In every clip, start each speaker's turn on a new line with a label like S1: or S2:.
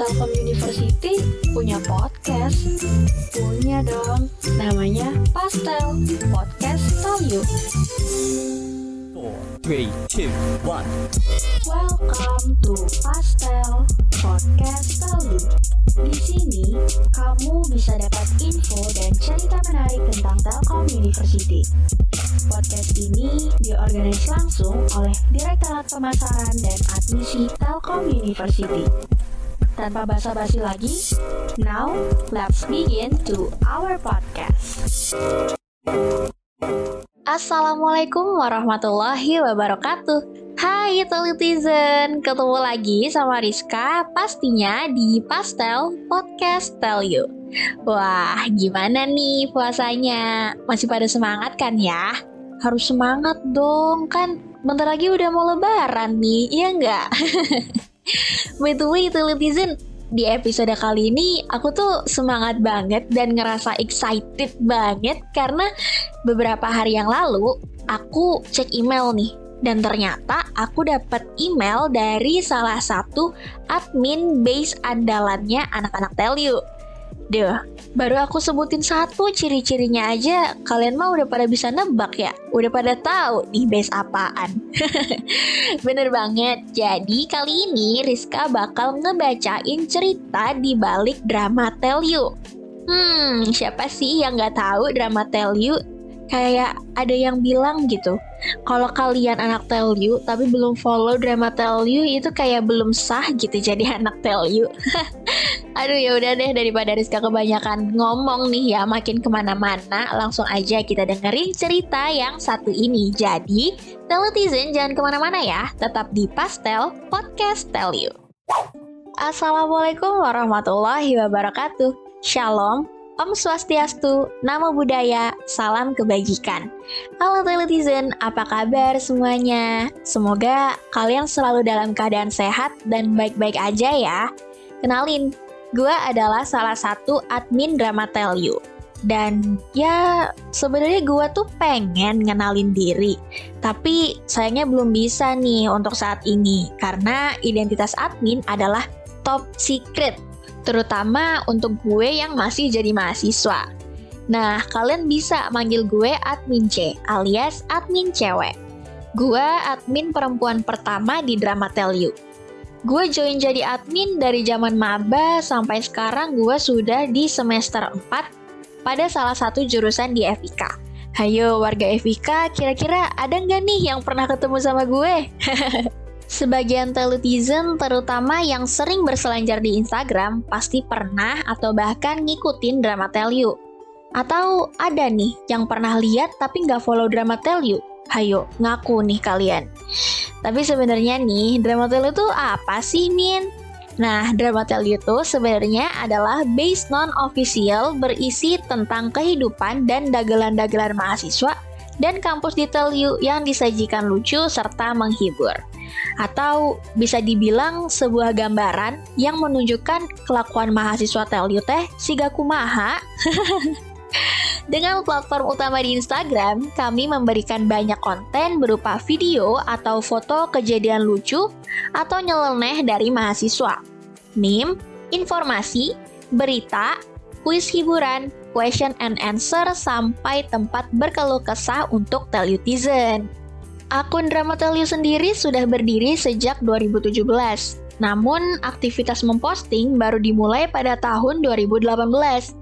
S1: Telkom University punya podcast. Punya dong. Namanya Pastel Podcast Tell You.
S2: Four, three, two, one.
S1: Welcome to Pastel Podcast Tell You. Di sini kamu bisa dapat info dan cerita menarik tentang Telkom University. Podcast ini diorganisasi langsung oleh Direktorat Pemasaran dan Admisi Telkom University. Tanpa basa-basi lagi, now let's begin to our podcast. Assalamualaikum warahmatullahi wabarakatuh. Hai Telitizen, ketemu lagi sama Rizka pastinya di Pastel Podcast Tell You. Wah, gimana nih puasanya? Masih pada semangat kan ya? Harus semangat dong, kan bentar lagi udah mau lebaran nih, iya nggak? By the way, Telitizen, di episode kali ini aku tuh semangat banget dan ngerasa excited banget karena beberapa hari yang lalu aku cek email nih. Dan ternyata aku dapat email dari salah satu admin base andalannya anak-anak Tell Duh, baru aku sebutin satu ciri-cirinya aja, kalian mah udah pada bisa nebak ya? Udah pada tahu nih base apaan. Bener banget, jadi kali ini Rizka bakal ngebacain cerita di balik drama Tell You. Hmm, siapa sih yang nggak tahu drama Tell You? Kayak ada yang bilang gitu, kalau kalian anak Tell You tapi belum follow drama Tell You itu kayak belum sah gitu jadi anak Tell You. Aduh ya udah deh daripada Rizka kebanyakan ngomong nih ya makin ke mana-mana langsung aja kita dengerin cerita yang satu ini. Jadi Teletizen jangan ke mana-mana ya, tetap di Pastel Podcast Tell You. Assalamualaikum warahmatullahi wabarakatuh. Shalom, Om Swastiastu, Namo Buddhaya, Salam Kebajikan. Halo Teletizen, apa kabar semuanya? Semoga kalian selalu dalam keadaan sehat dan baik-baik aja ya. Kenalin, gue adalah salah satu admin drama Tell You. Dan ya sebenarnya gue tuh pengen ngenalin diri, tapi sayangnya belum bisa nih untuk saat ini karena identitas admin adalah top secret terutama untuk gue yang masih jadi mahasiswa. Nah, kalian bisa manggil gue admin C alias admin cewek. Gue admin perempuan pertama di drama Tell You. Gue join jadi admin dari zaman maba sampai sekarang gue sudah di semester 4 pada salah satu jurusan di FIK. Hayo warga FIK, kira-kira ada nggak nih yang pernah ketemu sama gue? Sebagian teletizen, terutama yang sering berselancar di Instagram, pasti pernah atau bahkan ngikutin drama Tell You. Atau ada nih yang pernah lihat tapi nggak follow drama Tell You. Hayo, ngaku nih kalian. Tapi sebenarnya nih, drama Tell You itu apa sih, Min? Nah, drama Tell You itu sebenarnya adalah base non-official berisi tentang kehidupan dan dagelan-dagelan mahasiswa dan kampus di Tell You yang disajikan lucu serta menghibur atau bisa dibilang sebuah gambaran yang menunjukkan kelakuan mahasiswa Telyu teh siga kumaha. Dengan platform utama di Instagram, kami memberikan banyak konten berupa video atau foto kejadian lucu atau nyeleneh dari mahasiswa. Meme, informasi, berita, kuis hiburan, question and answer, sampai tempat berkeluh kesah untuk Telutizen. Akun Drama Tell You sendiri sudah berdiri sejak 2017. Namun, aktivitas memposting baru dimulai pada tahun 2018.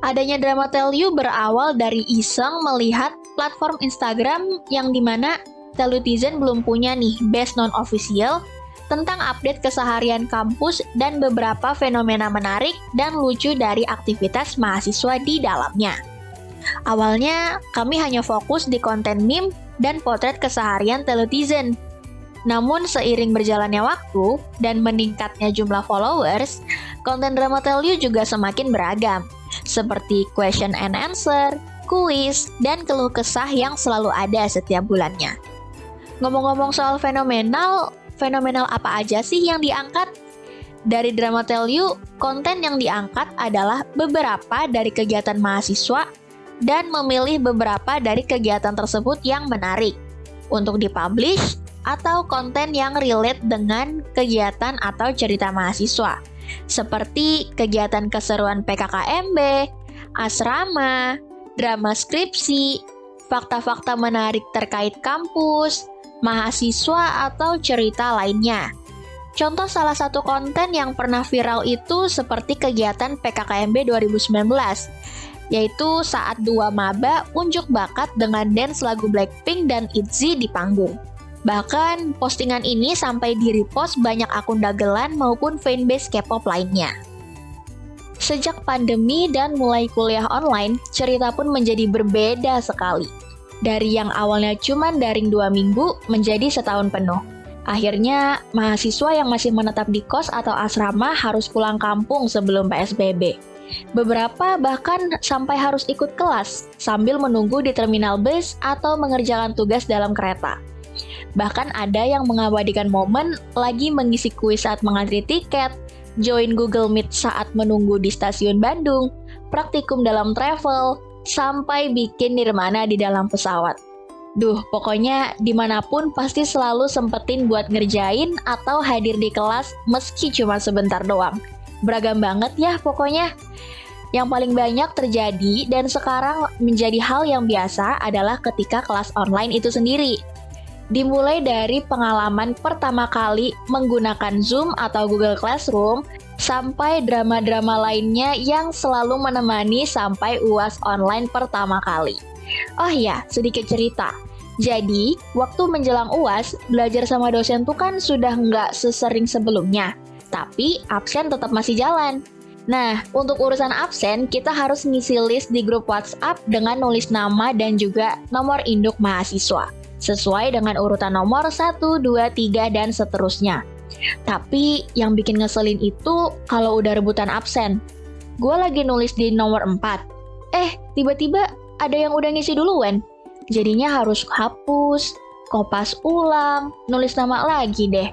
S1: Adanya Drama Tell You berawal dari iseng melihat platform Instagram yang di mana Telutizen belum punya nih base non-official tentang update keseharian kampus dan beberapa fenomena menarik dan lucu dari aktivitas mahasiswa di dalamnya. Awalnya, kami hanya fokus di konten meme dan potret keseharian teletizen. Namun seiring berjalannya waktu dan meningkatnya jumlah followers, konten drama Tell You juga semakin beragam, seperti question and answer, kuis, dan keluh kesah yang selalu ada setiap bulannya. Ngomong-ngomong soal fenomenal, fenomenal apa aja sih yang diangkat? Dari drama Tell You, konten yang diangkat adalah beberapa dari kegiatan mahasiswa dan memilih beberapa dari kegiatan tersebut yang menarik untuk dipublish atau konten yang relate dengan kegiatan atau cerita mahasiswa. seperti kegiatan keseruan PKKMB, asrama, drama skripsi, fakta-fakta menarik terkait kampus, mahasiswa, atau cerita lainnya. Contoh salah satu konten yang pernah viral itu seperti kegiatan PKKMB 2019, yaitu saat dua maba unjuk bakat dengan dance lagu Blackpink dan ITZY di panggung. Bahkan, postingan ini sampai di-repost banyak akun dagelan maupun fanbase K-pop lainnya. Sejak pandemi dan mulai kuliah online, cerita pun menjadi berbeda sekali. Dari yang awalnya cuma daring dua minggu menjadi setahun penuh. Akhirnya, mahasiswa yang masih menetap di kos atau asrama harus pulang kampung sebelum PSBB. Beberapa bahkan sampai harus ikut kelas sambil menunggu di terminal bus atau mengerjakan tugas dalam kereta. Bahkan ada yang mengabadikan momen lagi mengisi kuis saat mengantri tiket, join Google Meet saat menunggu di stasiun Bandung, praktikum dalam travel, sampai bikin nirmana di dalam pesawat. Duh, pokoknya di mana pun pasti selalu sempetin buat ngerjain atau hadir di kelas meski cuma sebentar doang. Beragam banget ya pokoknya. Yang paling banyak terjadi dan sekarang menjadi hal yang biasa adalah ketika kelas online itu sendiri. Dimulai dari pengalaman pertama kali menggunakan Zoom atau Google Classroom sampai drama-drama lainnya yang selalu menemani sampai UAS online pertama kali. Oh ya, sedikit cerita. Jadi, waktu menjelang UAS, belajar sama dosen tuh kan sudah nggak sesering sebelumnya. Tapi, absen tetap masih jalan. Nah, untuk urusan absen, kita harus ngisi list di grup WhatsApp dengan nulis nama dan juga nomor induk mahasiswa sesuai dengan urutan nomor 1, 2, 3, dan seterusnya. Tapi yang bikin ngeselin itu kalau udah rebutan absen. Gue lagi nulis di nomor 4. Eh, tiba-tiba ada yang udah ngisi duluan. Jadinya harus hapus, kopas ulang, nulis nama lagi deh.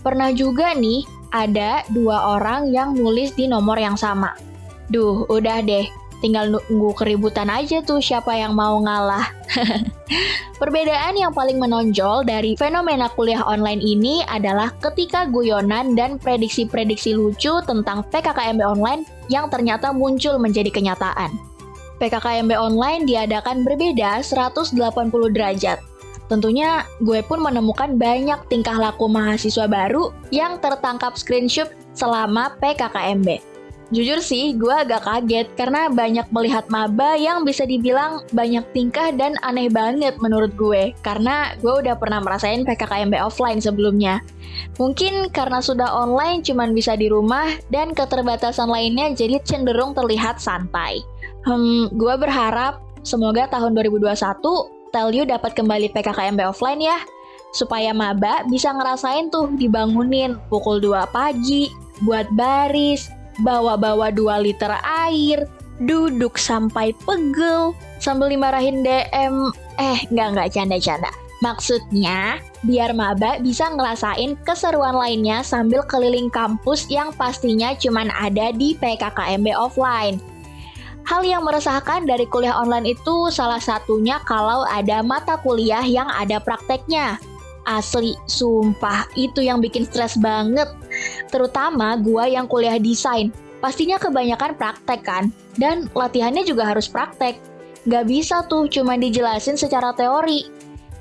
S1: Pernah juga nih, ada dua orang yang nulis di nomor yang sama. Duh, udah deh, tinggal nunggu keributan aja tuh siapa yang mau ngalah. Perbedaan yang paling menonjol dari fenomena kuliah online ini adalah ketika guyonan dan prediksi-prediksi lucu tentang PKKMB online yang ternyata muncul menjadi kenyataan. PKKMB online diadakan berbeda 180 derajat. Tentunya gue pun menemukan banyak tingkah laku mahasiswa baru yang tertangkap screenshot selama PKKMB. Jujur sih, gue agak kaget karena banyak melihat maba yang bisa dibilang banyak tingkah dan aneh banget menurut gue. Karena gue udah pernah merasain PKKMB offline sebelumnya. Mungkin karena sudah online cuman bisa di rumah dan keterbatasan lainnya jadi cenderung terlihat santai. Hmm, gue berharap semoga tahun 2021 Telyu dapat kembali PKKMB offline ya. Supaya maba bisa ngerasain tuh dibangunin pukul 2 pagi, buat baris, bawa-bawa 2 liter air, duduk sampai pegel, sambil dimarahin DM. Eh, nggak nggak canda-canda. Maksudnya, biar maba bisa ngerasain keseruan lainnya sambil keliling kampus yang pastinya cuma ada di PKKMB offline. Hal yang meresahkan dari kuliah online itu salah satunya kalau ada mata kuliah yang ada prakteknya. Asli, sumpah, itu yang bikin stres banget. Terutama gua yang kuliah desain. Pastinya kebanyakan praktek kan? Dan latihannya juga harus praktek. Gak bisa tuh cuma dijelasin secara teori.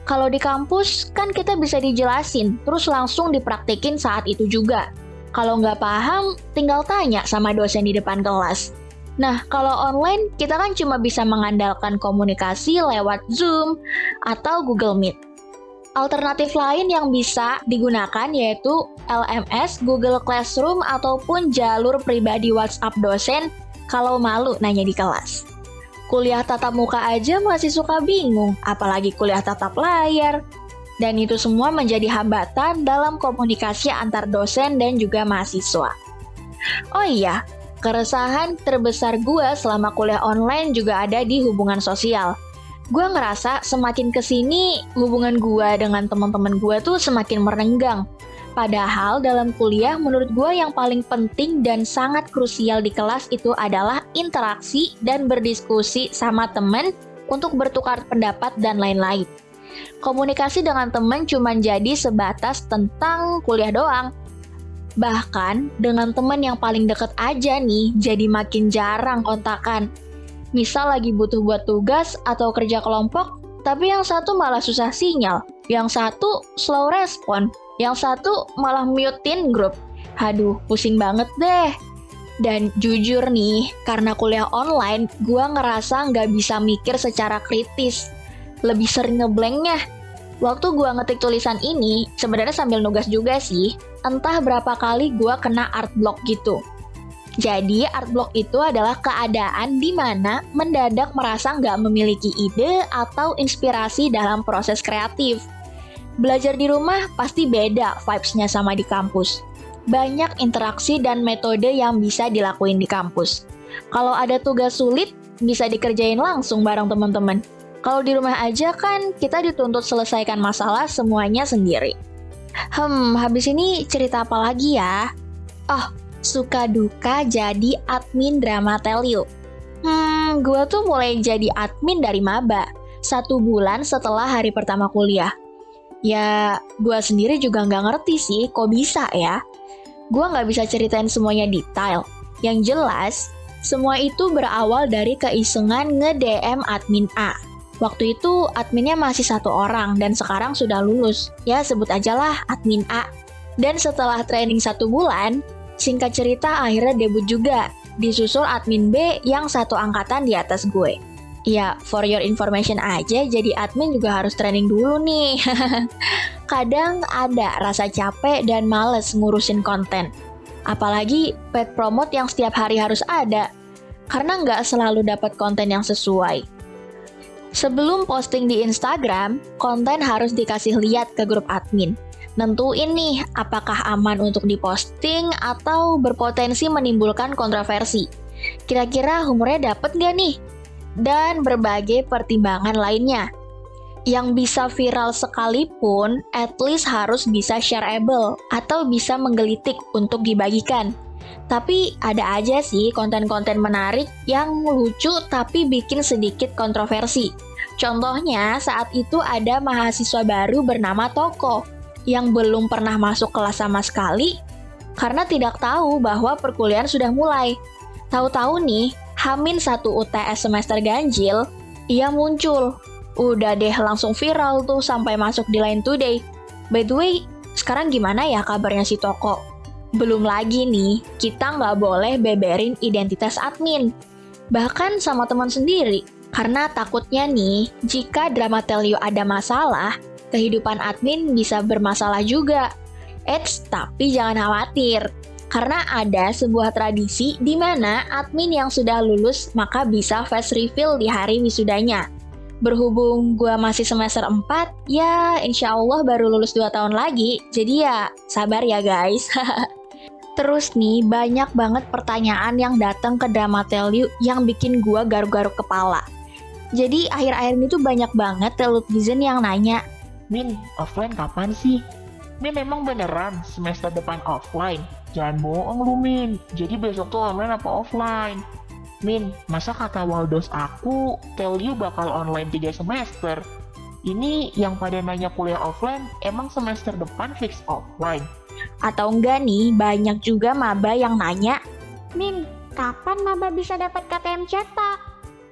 S1: Kalau di kampus kan kita bisa dijelasin, terus langsung dipraktekin saat itu juga. Kalau nggak paham, tinggal tanya sama dosen di depan kelas. Nah, kalau online, kita kan cuma bisa mengandalkan komunikasi lewat Zoom atau Google Meet. Alternatif lain yang bisa digunakan yaitu LMS, Google Classroom, ataupun jalur pribadi WhatsApp dosen kalau malu nanya di kelas. Kuliah tatap muka aja masih suka bingung, apalagi kuliah tatap layar. Dan itu semua menjadi hambatan dalam komunikasi antar dosen dan juga mahasiswa. Oh iya, keresahan terbesar gue selama kuliah online juga ada di hubungan sosial gue ngerasa semakin ke sini hubungan gue dengan teman-teman gue tuh semakin merenggang. Padahal dalam kuliah menurut gue yang paling penting dan sangat krusial di kelas itu adalah interaksi dan berdiskusi sama temen untuk bertukar pendapat dan lain-lain. Komunikasi dengan temen cuma jadi sebatas tentang kuliah doang. Bahkan dengan temen yang paling deket aja nih, jadi makin jarang kontakan. Misal lagi butuh buat tugas atau kerja kelompok, tapi yang satu malah susah sinyal, yang satu slow respon, yang satu malah mutein grup. Aduh, pusing banget deh. Dan jujur nih, karena kuliah online, gue ngerasa nggak bisa mikir secara kritis. Lebih sering ngeblanknya. Waktu gue ngetik tulisan ini, sebenarnya sambil nugas juga sih, entah berapa kali gue kena art block gitu. Jadi, art block itu adalah keadaan di mana mendadak merasa nggak memiliki ide atau inspirasi dalam proses kreatif. Belajar di rumah pasti beda vibes-nya sama di kampus. Banyak interaksi dan metode yang bisa dilakuin di kampus. Kalau ada tugas sulit, bisa dikerjain langsung bareng teman-teman. Kalau di rumah aja kan kita dituntut selesaikan masalah semuanya sendiri. Hmm, habis ini cerita apa lagi ya? Oh, suka duka jadi admin drama tell you. Hmm, gue tuh mulai jadi admin dari maba. Satu bulan setelah hari pertama kuliah. Ya, gue sendiri juga nggak ngerti sih kok bisa ya. Gue nggak bisa ceritain semuanya detail. Yang jelas, semua itu berawal dari keisengan nge-DM admin A Waktu itu adminnya masih satu orang dan sekarang sudah lulus. Ya sebut aja lah admin A. Dan setelah training satu bulan, singkat cerita akhirnya debut juga. Disusul admin B yang satu angkatan di atas gue. Ya, for your information aja, jadi admin juga harus training dulu nih. Kadang ada rasa capek dan males ngurusin konten. Apalagi pet promote yang setiap hari harus ada. Karena nggak selalu dapat konten yang sesuai. Sebelum posting di Instagram, konten harus dikasih lihat ke grup admin. Nentuin nih apakah aman untuk diposting atau berpotensi menimbulkan kontroversi. Kira-kira humornya dapet gak nih? Dan berbagai pertimbangan lainnya. Yang bisa viral sekalipun, at least harus bisa shareable atau bisa menggelitik untuk dibagikan. Tapi ada aja sih konten-konten menarik yang lucu tapi bikin sedikit kontroversi. Contohnya saat itu ada mahasiswa baru bernama Toko yang belum pernah masuk kelas sama sekali karena tidak tahu bahwa perkuliahan sudah mulai. Tahu-tahu nih, Hamin satu UTS semester ganjil, ia muncul. Udah deh langsung viral tuh sampai masuk di Line Today. By the way, sekarang gimana ya kabarnya si Toko? Belum lagi nih, kita nggak boleh beberin identitas admin. Bahkan sama teman sendiri. Karena takutnya nih, jika drama Telio ada masalah, kehidupan admin bisa bermasalah juga. Eits, tapi jangan khawatir. Karena ada sebuah tradisi di mana admin yang sudah lulus maka bisa face reveal di hari wisudanya. Berhubung gue masih semester 4, ya insya Allah baru lulus 2 tahun lagi, jadi ya sabar ya guys. Terus nih, banyak banget pertanyaan yang datang ke Drama Tell You yang bikin gue garuk-garuk kepala. Jadi akhir-akhir ini tuh banyak banget telutizen yang nanya,
S3: Min, offline kapan sih? Min memang beneran semester depan offline. Jangan bohong lu Min, jadi besok tuh online apa offline? Min, masa kata Waldos aku, tell you bakal online 3 semester? Ini yang pada nanya kuliah offline, emang semester depan fix offline?
S1: Atau enggak nih, banyak juga maba yang nanya,
S4: Min, kapan maba bisa dapat KTM cetak?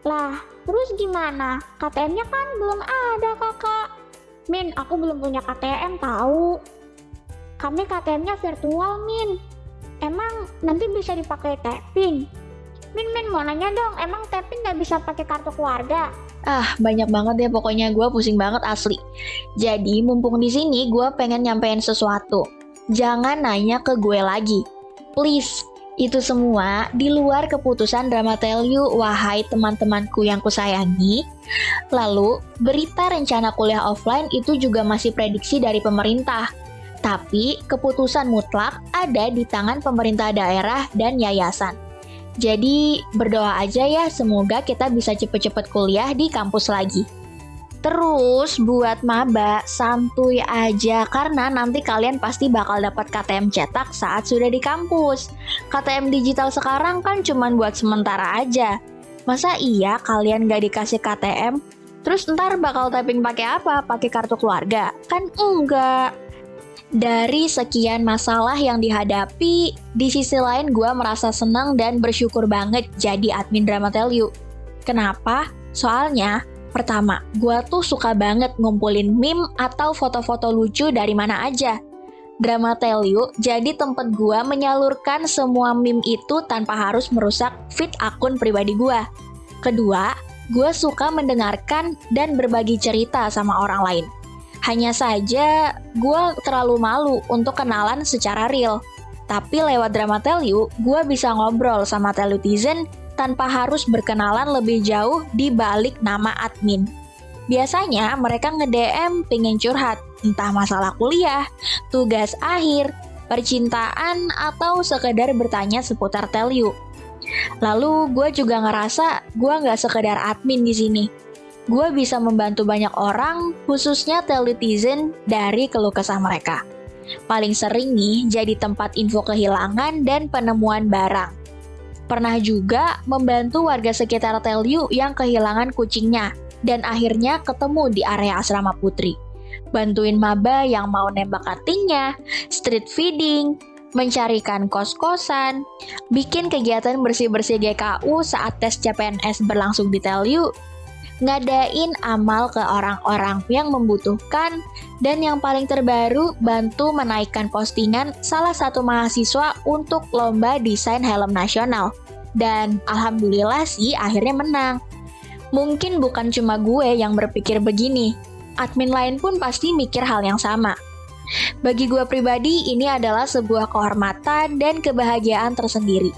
S4: Lah, terus gimana? KTM-nya kan belum ada kakak. Min, aku belum punya KTM tahu. Kami KTM-nya virtual, Min. Emang nanti bisa dipakai tapping? Min, Min mau nanya dong, emang tapping nggak bisa pakai kartu keluarga?
S1: Ah, banyak banget ya pokoknya gue pusing banget asli. Jadi, mumpung di sini gue pengen nyampein sesuatu. Jangan nanya ke gue lagi. Please, itu semua di luar keputusan drama tell you, wahai teman-temanku yang kusayangi. Lalu, berita rencana kuliah offline itu juga masih prediksi dari pemerintah. Tapi, keputusan mutlak ada di tangan pemerintah daerah dan yayasan. Jadi, berdoa aja ya semoga kita bisa cepet-cepet kuliah di kampus lagi. Terus buat maba, santuy aja karena nanti kalian pasti bakal dapat KTM cetak saat sudah di kampus. KTM digital sekarang kan cuman buat sementara aja. Masa iya kalian gak dikasih KTM? Terus ntar bakal typing pakai apa? Pakai kartu keluarga? Kan enggak. Dari sekian masalah yang dihadapi, di sisi lain gue merasa senang dan bersyukur banget jadi admin Drama Tell You. Kenapa? Soalnya, pertama, gue tuh suka banget ngumpulin meme atau foto-foto lucu dari mana aja. Drama Tell You jadi tempat gue menyalurkan semua meme itu tanpa harus merusak feed akun pribadi gue. Kedua, gue suka mendengarkan dan berbagi cerita sama orang lain. Hanya saja, gue terlalu malu untuk kenalan secara real. Tapi lewat drama Tell You, gue bisa ngobrol sama Telutizen tanpa harus berkenalan lebih jauh di balik nama admin. Biasanya mereka nge-DM pingin curhat, entah masalah kuliah, tugas akhir, percintaan, atau sekedar bertanya seputar Tell You. Lalu gue juga ngerasa gue nggak sekedar admin di sini gue bisa membantu banyak orang, khususnya teletizen, dari keluh kesah mereka. Paling sering nih jadi tempat info kehilangan dan penemuan barang. Pernah juga membantu warga sekitar Telyu yang kehilangan kucingnya, dan akhirnya ketemu di area asrama putri. Bantuin maba yang mau nembak katingnya, street feeding, mencarikan kos-kosan, bikin kegiatan bersih-bersih GKU saat tes CPNS berlangsung di Telyu, ngadain amal ke orang-orang yang membutuhkan, dan yang paling terbaru bantu menaikkan postingan salah satu mahasiswa untuk lomba desain helm nasional. Dan alhamdulillah sih akhirnya menang. Mungkin bukan cuma gue yang berpikir begini, admin lain pun pasti mikir hal yang sama. Bagi gue pribadi, ini adalah sebuah kehormatan dan kebahagiaan tersendiri.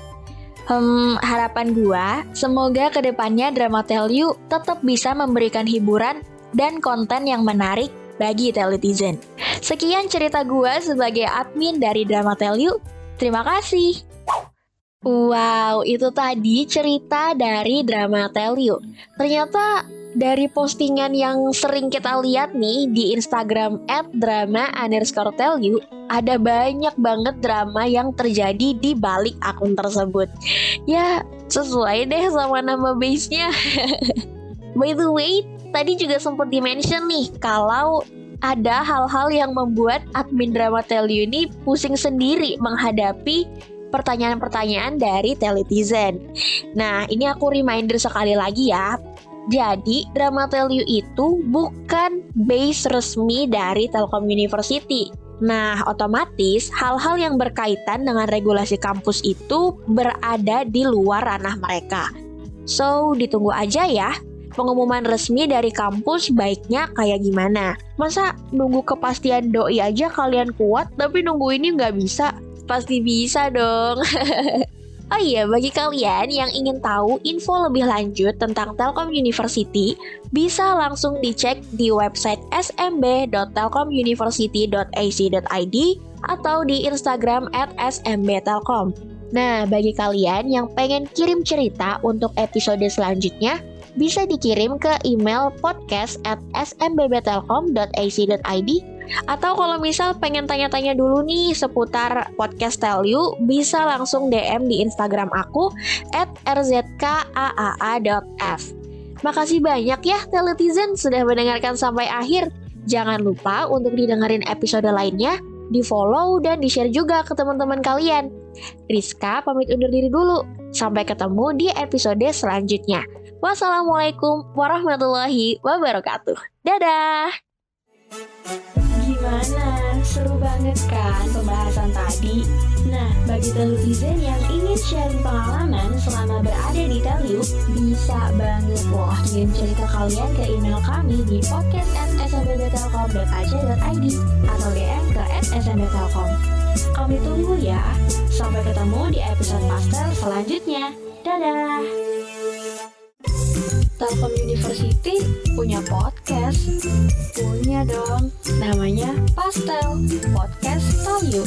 S1: Hmm, harapan gua, semoga ke depannya Drama Tell You tetap bisa memberikan hiburan dan konten yang menarik bagi teletizen. Sekian cerita gua sebagai admin dari Drama Tell You. Terima kasih. Wow, itu tadi cerita dari Drama Tell You. Ternyata dari postingan yang sering kita lihat nih di Instagram at drama underscore tell you, ada banyak banget drama yang terjadi di balik akun tersebut. Ya, sesuai deh sama nama base-nya. By the way, tadi juga sempat dimention nih kalau ada hal-hal yang membuat admin drama tell you ini pusing sendiri menghadapi pertanyaan-pertanyaan dari teletizen. Nah, ini aku reminder sekali lagi ya jadi, Drama Tell You itu bukan base resmi dari Telkom University. Nah, otomatis hal-hal yang berkaitan dengan regulasi kampus itu berada di luar ranah mereka. So, ditunggu aja ya pengumuman resmi dari kampus baiknya kayak gimana. Masa nunggu kepastian doi aja kalian kuat, tapi nunggu ini nggak bisa? Pasti bisa dong. Oh iya, bagi kalian yang ingin tahu info lebih lanjut tentang Telkom University, bisa langsung dicek di website smb.telkomuniversity.ac.id atau di Instagram at smbtelkom. Nah, bagi kalian yang pengen kirim cerita untuk episode selanjutnya, bisa dikirim ke email podcast at smbtelkom.ac.id atau kalau misal pengen tanya-tanya dulu nih seputar podcast Tell You, bisa langsung DM di Instagram aku at rzkaaa.f. Makasih banyak ya Teletizen sudah mendengarkan sampai akhir. Jangan lupa untuk didengerin episode lainnya, di follow dan di share juga ke teman-teman kalian. Rizka pamit undur diri dulu. Sampai ketemu di episode selanjutnya. Wassalamualaikum warahmatullahi wabarakatuh. Dadah!
S5: Seru banget kan pembahasan tadi? Nah, bagi telutizen yang ingin sharing pengalaman selama berada di Telu, bisa banget loh kirim cerita kalian ke email kami di podcast at smbtelkom.ac.id atau DM ke smbtelkom. Kami tunggu ya. Sampai ketemu di episode master selanjutnya. Dadah! Telkom University punya podcast? Punya dong. Namanya Pastel Podcast Tell.